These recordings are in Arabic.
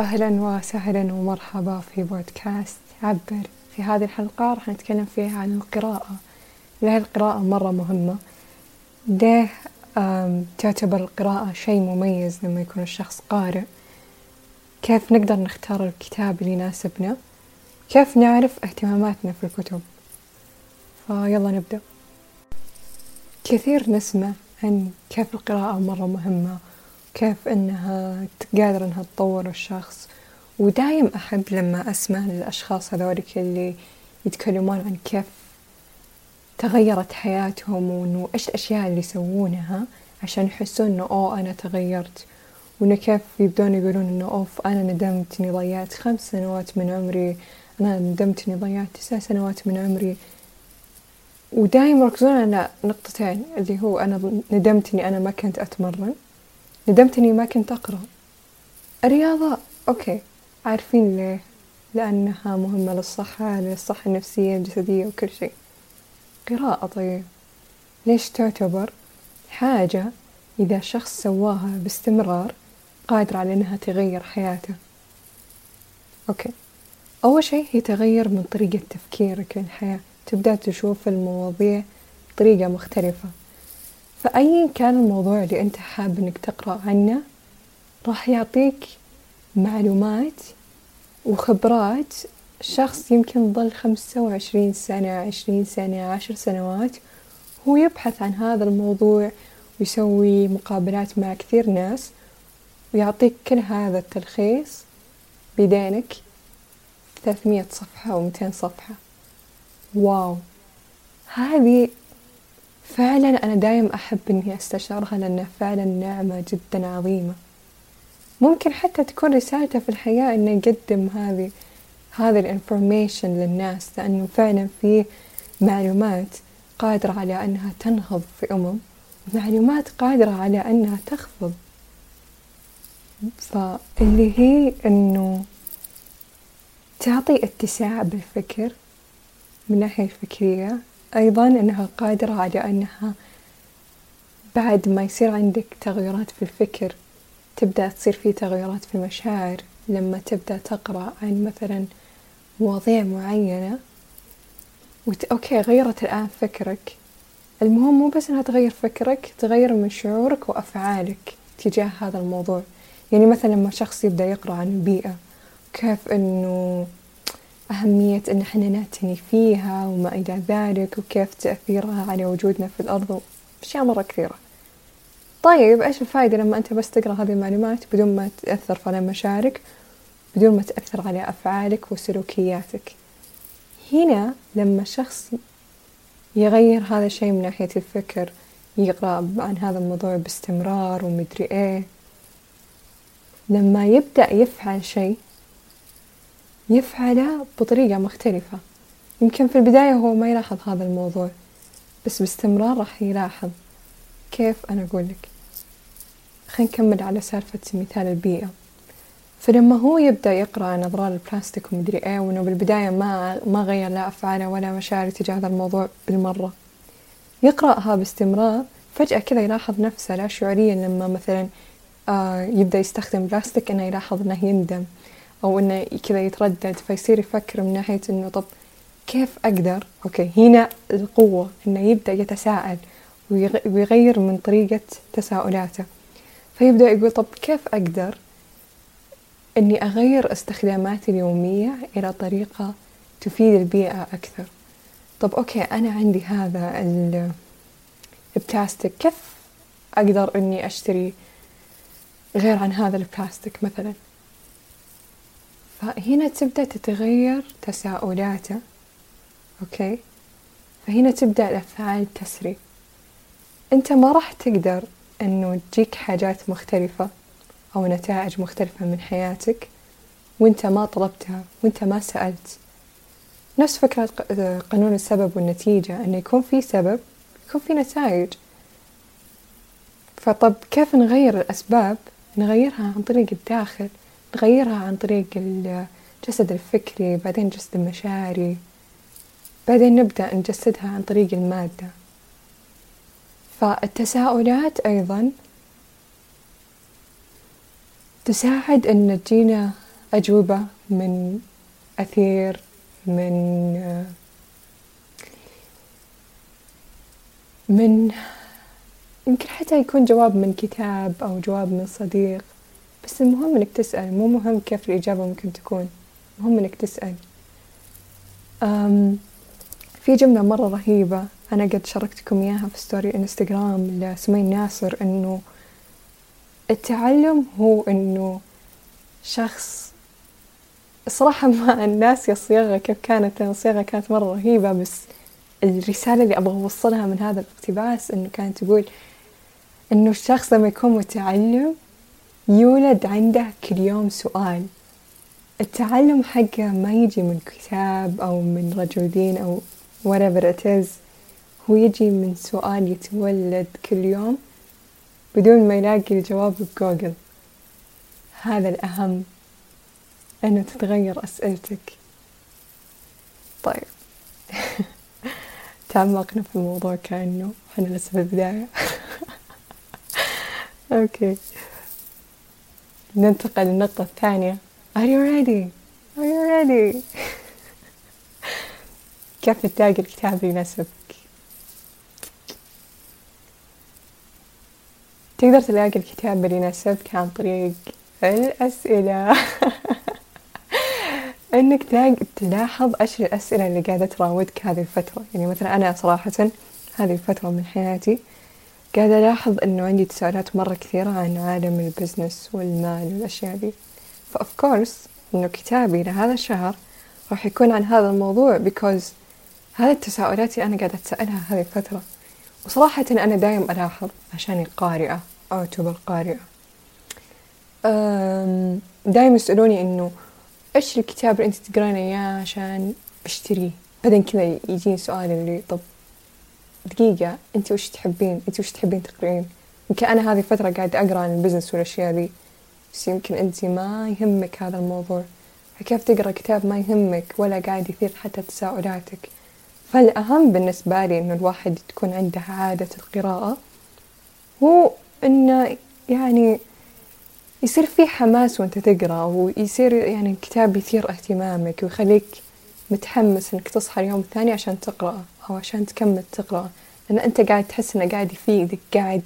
أهلا وسهلا ومرحبا في بودكاست عبر. في هذه الحلقة راح نتكلم فيها عن القراءة. ليه القراءة مرة مهمة. ليه تعتبر القراءة شيء مميز لما يكون الشخص قارئ؟ كيف نقدر نختار الكتاب اللي يناسبنا؟ كيف نعرف اهتماماتنا في الكتب؟ فيلا نبدأ. كثير نسمع عن كيف القراءة مرة مهمة كيف إنها قادرة إنها تطور الشخص. ودايم أحب لما أسمع الأشخاص هذولك اللي يتكلمون عن كيف تغيرت حياتهم وإنه إيش الأشياء اللي يسوونها عشان يحسون إنه أوه أنا تغيرت. وإنه كيف يبدون يقولون إنه أوف أنا ندمت إني ضيعت خمس سنوات من عمري. أنا ندمت إني ضيعت تسع سنوات من عمري. ودايم يركزون على نقطتين اللي هو أنا ندمت إني أنا ما كنت أتمرن. ندمت إني ما كنت أقرأ. الرياضة okay عارفين ليه لأنها مهمة للصحة للصحة النفسية الجسدية وكل شيء. قراءة طيب. ليش تعتبر حاجة إذا شخص سواها باستمرار قادرة على إنها تغير حياته؟ okay. أول شيء هي تغير من طريقة تفكيرك للحياة. تبدأ تشوف المواضيع بطريقة مختلفة. فأيا كان الموضوع اللي أنت حاب إنك تقرأ عنه راح يعطيك معلومات وخبرات. شخص يمكن ظل خمسة وعشرين سنة عشرين سنة عشر سنوات هو يبحث عن هذا الموضوع ويسوي مقابلات مع كثير ناس ويعطيك كل هذا التلخيص بيدينك ثلاثمية صفحة أو ميتين صفحة. wow! هذه فعلا أنا دايم أحب إني أستشعرها لأنها فعلا نعمة جدا عظيمة. ممكن حتى تكون رسالته في الحياة إنه يقدم هذه هذه ال information للناس لأنه فعلا في معلومات قادرة على أنها تنهض في أمم معلومات قادرة على أنها تخفض. فاللي هي إنه تعطي اتساع بالفكر من الناحية الفكرية أيضا أنها قادرة على أنها بعد ما يصير عندك تغيرات في الفكر تبدأ تصير في تغيرات في المشاعر لما تبدأ تقرأ عن مثلا مواضيع معينة وت... أوكي غيرت الآن فكرك. المهم مو بس إنها تغير فكرك تغير من شعورك وأفعالك تجاه هذا الموضوع. يعني مثلا لما شخص يبدأ يقرأ عن البيئة كيف إنه أهمية إن إحنا نعتني فيها وما إلى ذلك وكيف تأثيرها على وجودنا في الأرض وأشياء مرة كثيرة. طيب إيش الفائدة لما أنت بس تقرأ هذه المعلومات بدون ما تأثر على مشاعرك بدون ما تأثر على أفعالك وسلوكياتك؟ هنا لما شخص يغير هذا الشيء من ناحية الفكر يقرأ عن هذا الموضوع باستمرار ومدري إيه لما يبدأ يفعل شيء يفعله بطريقة مختلفة. يمكن في البداية هو ما يلاحظ هذا الموضوع بس باستمرار راح يلاحظ كيف أنا أقول لك. خلينا نكمل على سالفة مثال البيئة. فلما هو يبدأ يقرأ عن أضرار البلاستيك ومدري إيه وإنه بالبداية ما ما غير لا أفعاله ولا مشاعره تجاه هذا الموضوع بالمرة. يقرأها باستمرار فجأة كذا يلاحظ نفسه لا شعوريا لما مثلا آه يبدأ يستخدم بلاستيك إنه يلاحظ إنه يندم. أو إنه كذا يتردد فيصير يفكر من ناحية إنه طب كيف أقدر؟ أوكي هنا القوة إنه يبدأ يتساءل ويغير من طريقة تساؤلاته. فيبدأ يقول طب كيف أقدر إني أغير استخداماتي اليومية إلى طريقة تفيد البيئة أكثر؟ طب okay أنا عندي هذا البلاستيك كيف أقدر إني أشتري غير عن هذا البلاستيك مثلا؟ فهنا تبدأ تتغير تساؤلاته okay؟ فهنا تبدأ الأفعال تسري. أنت ما راح تقدر أنه تجيك حاجات مختلفة أو نتائج مختلفة من حياتك وأنت ما طلبتها وأنت ما سألت. نفس فكرة قانون السبب والنتيجة أنه يكون في سبب يكون في نتائج. فطب كيف نغير الأسباب؟ نغيرها عن طريق الداخل. نغيرها عن طريق الجسد الفكري بعدين الجسد المشاعري بعدين نبدأ نجسدها عن طريق المادة. فالتساؤلات أيضا تساعد أن تجينا أجوبة من أثير من من يمكن حتى يكون جواب من كتاب أو جواب من صديق. بس المهم إنك تسأل مو مهم كيف الإجابة ممكن تكون مهم إنك تسأل. أم في جملة مرة رهيبة أنا قد شاركتكم إياها في ستوري إنستغرام لسمي ناصر إنه التعلم هو إنه شخص الصراحة ما الناس الصياغة كيف كانت الصياغة كانت مرة رهيبة بس الرسالة اللي أبغى أوصلها من هذا الاقتباس إنه كانت تقول إنه الشخص لما يكون متعلم يولد عنده كل يوم سؤال. التعلم حقه ما يجي من كتاب أو من رجل دين أو whatever it is. هو يجي من سؤال يتولد كل يوم بدون ما يلاقي الجواب بجوجل. هذا الأهم أنه تتغير أسئلتك. طيب. تعمقنا في الموضوع كأنه إحنا لسه في البداية. أوكي. ننتقل للنقطة الثانية Are you ready? Are you ready? كيف تلاقي الكتاب اللي يناسبك؟ تقدر تلاقي الكتاب اللي يناسبك عن طريق الأسئلة إنك تلاحظ إيش الأسئلة اللي قاعدة تراودك هذه الفترة يعني مثلا أنا صراحة هذه الفترة من حياتي قاعدة ألاحظ انه عندي تساؤلات مرة كثيرة عن عالم ال business والمال والأشياء دي ف of course إنه كتابي لهذا الشهر راح يكون عن هذا الموضوع because هذه التساؤلات اللي أنا قاعدة أتسألها هذه الفترة. وصراحة أنا دايم ألاحظ عشاني قارئه اعتبر قارئه دايم يسألوني إنه إيش الكتاب اللي أنت تقرين إياه عشان بشتريه بعدين كذا يجيني سؤال اللي طب دقيقة أنت وش تحبين؟ أنت وش تحبين تقرين يمكن أنا هذه الفترة قاعدة أقرأ عن البزنس والأشياء ذي. بس يمكن أنت ما يهمك هذا الموضوع. فكيف تقرأ كتاب ما يهمك ولا قاعد يثير حتى تساؤلاتك؟ فالأهم بالنسبة لي إنه الواحد تكون عنده عادة القراءة هو إنه يعني يصير في حماس وأنت تقرأ ويصير يعني الكتاب يثير اهتمامك ويخليك متحمس إنك تصحى اليوم الثاني عشان تقرأ. أو عشان تكمل تقرأ. لأن أنت قاعد تحس إنه قاعد يفيدك قاعد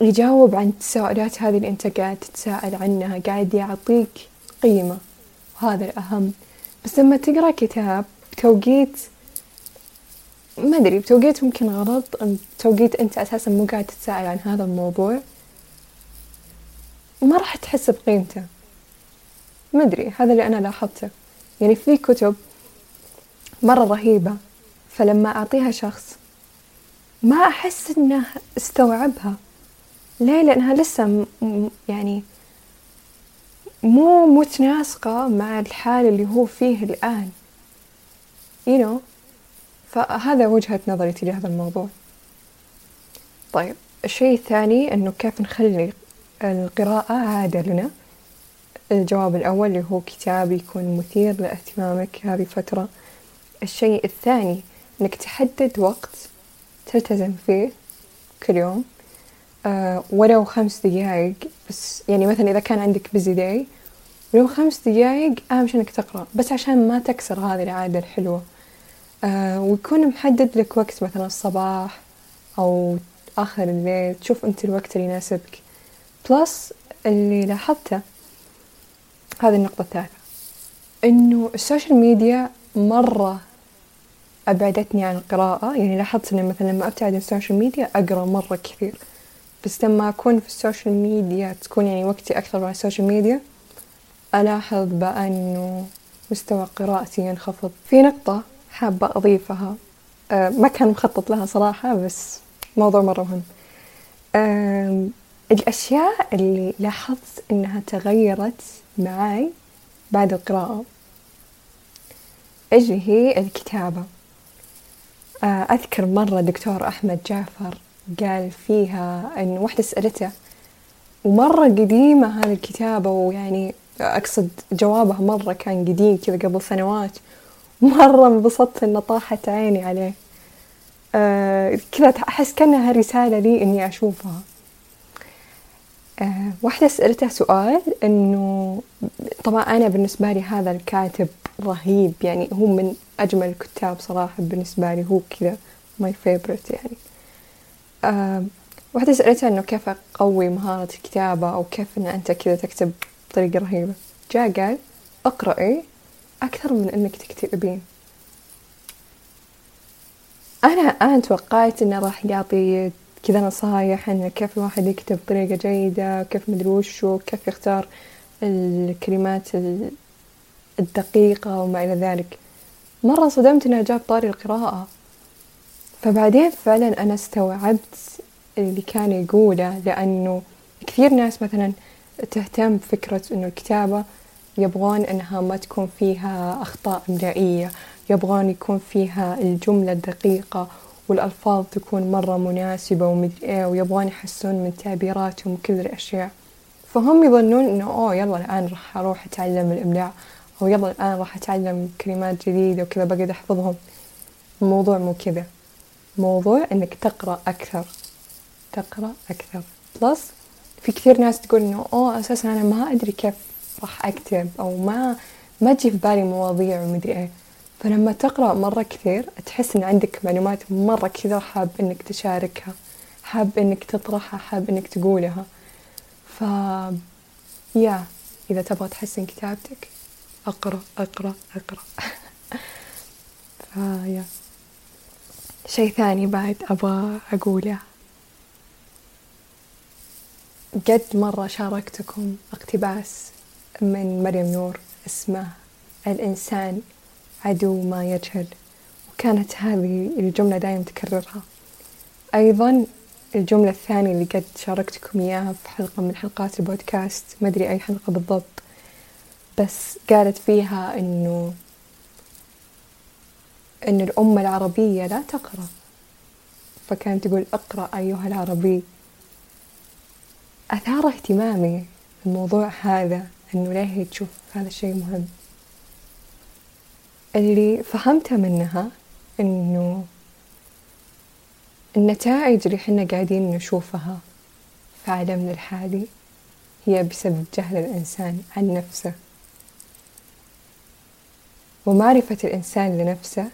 يجاوب عن التساؤلات هذه اللي أنت قاعد تتساءل عنها قاعد يعطيك قيمة. وهذا الأهم. بس لما تقرأ كتاب بتوقيت ما أدري بتوقيت ممكن غلط بتوقيت أنت أساسا مو قاعد تتساءل عن هذا الموضوع ما راح تحس بقيمته. ما أدري هذا اللي أنا لاحظته. يعني في كتب مرة رهيبة. فلما أعطيها شخص ما أحس إنه استوعبها. ليه؟ لأنها لسه يعني مو متناسقة مع الحال اللي هو فيه الآن. You know فهذا وجهة نظري تجاه هذا الموضوع. طيب الشيء الثاني إنه كيف نخلي القراءة عادة لنا؟ الجواب الأول اللي هو كتاب يكون مثير لإهتمامك هذه فترة الشيء الثاني إنك تحدد وقت تلتزم فيه كل يوم أه ولو خمس دقايق. بس يعني مثلا إذا كان عندك busy day ولو خمس دقايق أهم شيء إنك تقرأ. بس عشان ما تكسر هذه العادة الحلوة. أه ويكون محدد لك وقت مثلا الصباح أو آخر الليل. تشوف أنت الوقت اللي يناسبك. plus اللي لاحظته هذه النقطة الثالثة إنه ال social media مرة أبعدتني عن القراءة. يعني لاحظت إنه مثلا لما أبتعد عن ال social media أقرأ مرة كثير. بس لما أكون في ال social media تكون يعني وقتي أكثر مع ال social media ألاحظ بقى إنه مستوى قراءتي ينخفض. في نقطة حابة أضيفها. أه ما كان مخطط لها صراحة بس موضوع مرة مهم. أه الأشياء اللي لاحظت إنها تغيرت معاي بعد القراءة إيش هي؟ الكتابة. أذكر مرة دكتور أحمد جعفر قال فيها إن واحدة سألته ومرة قديمة هذه الكتابة ويعني أقصد جوابها مرة كان قديم كذا قبل سنوات مرة انبسطت إن طاحت عيني عليه. أه كذا أحس كأنها رسالة لي إني أشوفها. أه واحدة سألتها سؤال إنه طبعا أنا بالنسبة لي هذا الكاتب رهيب يعني هو من أجمل الكتاب صراحة بالنسبة لي هو كذا my favorite يعني. آه واحدة سألتها إنه كيف أقوي مهارة الكتابة أو كيف إن أنت كذا تكتب بطريقة رهيبة. جاء قال أقرأي أكثر من إنك تكتبين. أنا أنا توقعت إنه راح يعطي كذا نصايح إنه كيف الواحد يكتب بطريقة جيدة كيف مدري وشو كيف يختار الكلمات الدقيقة وما إلى ذلك. مرة صدمت إنه جاب طاري القراءة. فبعدين فعلا أنا استوعبت اللي كان يقوله لأنه كثير ناس مثلا تهتم بفكرة إنه الكتابة يبغون إنها ما تكون فيها أخطاء إملائية يبغون يكون فيها الجملة الدقيقة والألفاظ تكون مرة مناسبة ومدري ويبغون يحسون من تعبيراتهم وكل الأشياء. فهم يظنون إنه أوه يلا الآن راح أروح أتعلم الإملاء أو يلا الآن راح أتعلم كلمات جديدة وكذا بقعد أحفظهم. الموضوع مو كذا. موضوع إنك تقرأ أكثر. تقرأ أكثر. بلس في كثير ناس تقول إنه أوه أساسا أنا ما أدري كيف راح أكتب أو ما ما تجي في بالي مواضيع ومدري إيه. فلما تقرأ مرة كثير تحس إن عندك معلومات مرة كثير حاب إنك تشاركها حاب إنك تطرحها حاب إنك تقولها. ف يا إذا تبغى تحسن كتابتك أقرأ أقرأ أقرأ. فيا شيء ثاني بعد أبغى أقوله. قد مرة شاركتكم اقتباس من مريم نور اسمه الإنسان عدو ما يجهل وكانت هذه الجملة دايم تكررها. أيضا الجملة الثانية اللي قد شاركتكم إياها في حلقة من حلقات البودكاست ما أدري أي حلقة بالضبط. بس قالت فيها إنه إن الأمة العربية لا تقرأ. فكانت تقول اقرأ أيها العربي. أثار اهتمامي الموضوع هذا إنه ليه تشوف هذا الشيء مهم. اللي فهمته منها إنه النتائج اللي حنا قاعدين نشوفها في عالمنا الحالي هي بسبب جهل الإنسان عن نفسه. ومعرفة الإنسان لنفسه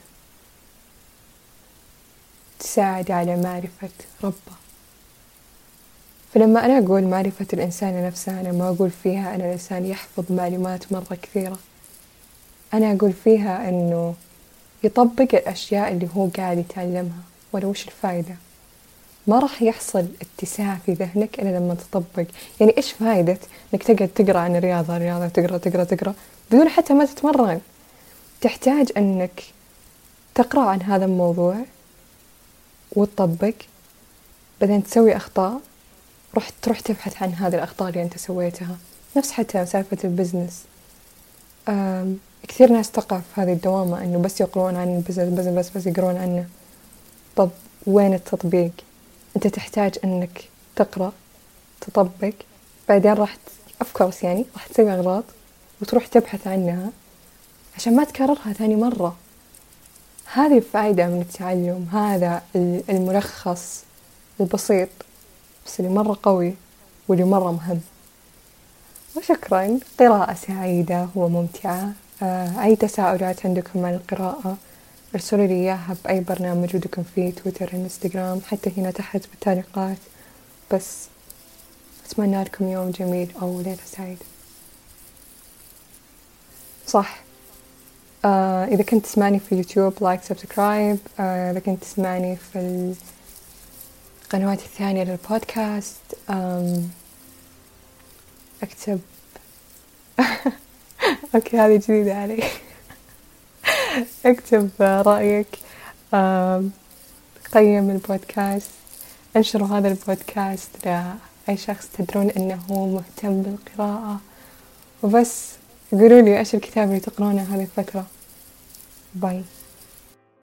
تساعد على معرفة ربه. فلما أنا أقول معرفة الإنسان لنفسه أنا ما أقول فيها أن الإنسان يحفظ معلومات مرة كثيرة. أنا أقول فيها أنه يطبق الأشياء اللي هو قاعد يتعلمها ولا وش الفايدة؟ ما راح يحصل اتساع في ذهنك إلا لما تطبق. يعني إيش فايدة إنك تقعد تقرأ عن الرياضة الرياضة تقرأ تقرأ تقرأ بدون حتى ما تتمرن؟ تحتاج أنك تقرأ عن هذا الموضوع وتطبق بعدين تسوي أخطاء رحت تروح تبحث عن هذه الأخطاء اللي أنت سويتها. نفس حتى سالفة ال business. كثير ناس تقع في هذه الدوامة إنه بس يقرون عن ال business بس بس بس يقرون عنه. طب وين التطبيق؟ أنت تحتاج إنك تقرأ تطبق بعدين راح أفكورس يعني راح تسوي أغلاط وتروح تبحث عنها. عشان ما تكررها ثاني مرة. هذه الفائدة من التعلم هذا الملخص البسيط بس اللي مرة قوي واللي مرة مهم. وشكرا قراءة سعيدة وممتعة. آه أي تساؤلات عندكم عن القراءة ارسلوا لي إياها بأي برنامج ودكم فيه تويتر إنستغرام حتى هنا تحت بالتعليقات. بس أتمنى لكم يوم جميل أو ليلة سعيدة. صح. إذا كنت تسمعني في YouTube like subscribe آه إذا كنت تسمعني في القنوات الثانية للبودكاست أكتب. okay هذه جديدة علي. أكتب رأيك. قيم البودكاست انشروا هذا البودكاست لأي شخص تدرون أنه مهتم بالقراءة. وبس قولوا لي إيش الكتاب اللي تقرونه هذه الفترة؟ Bye.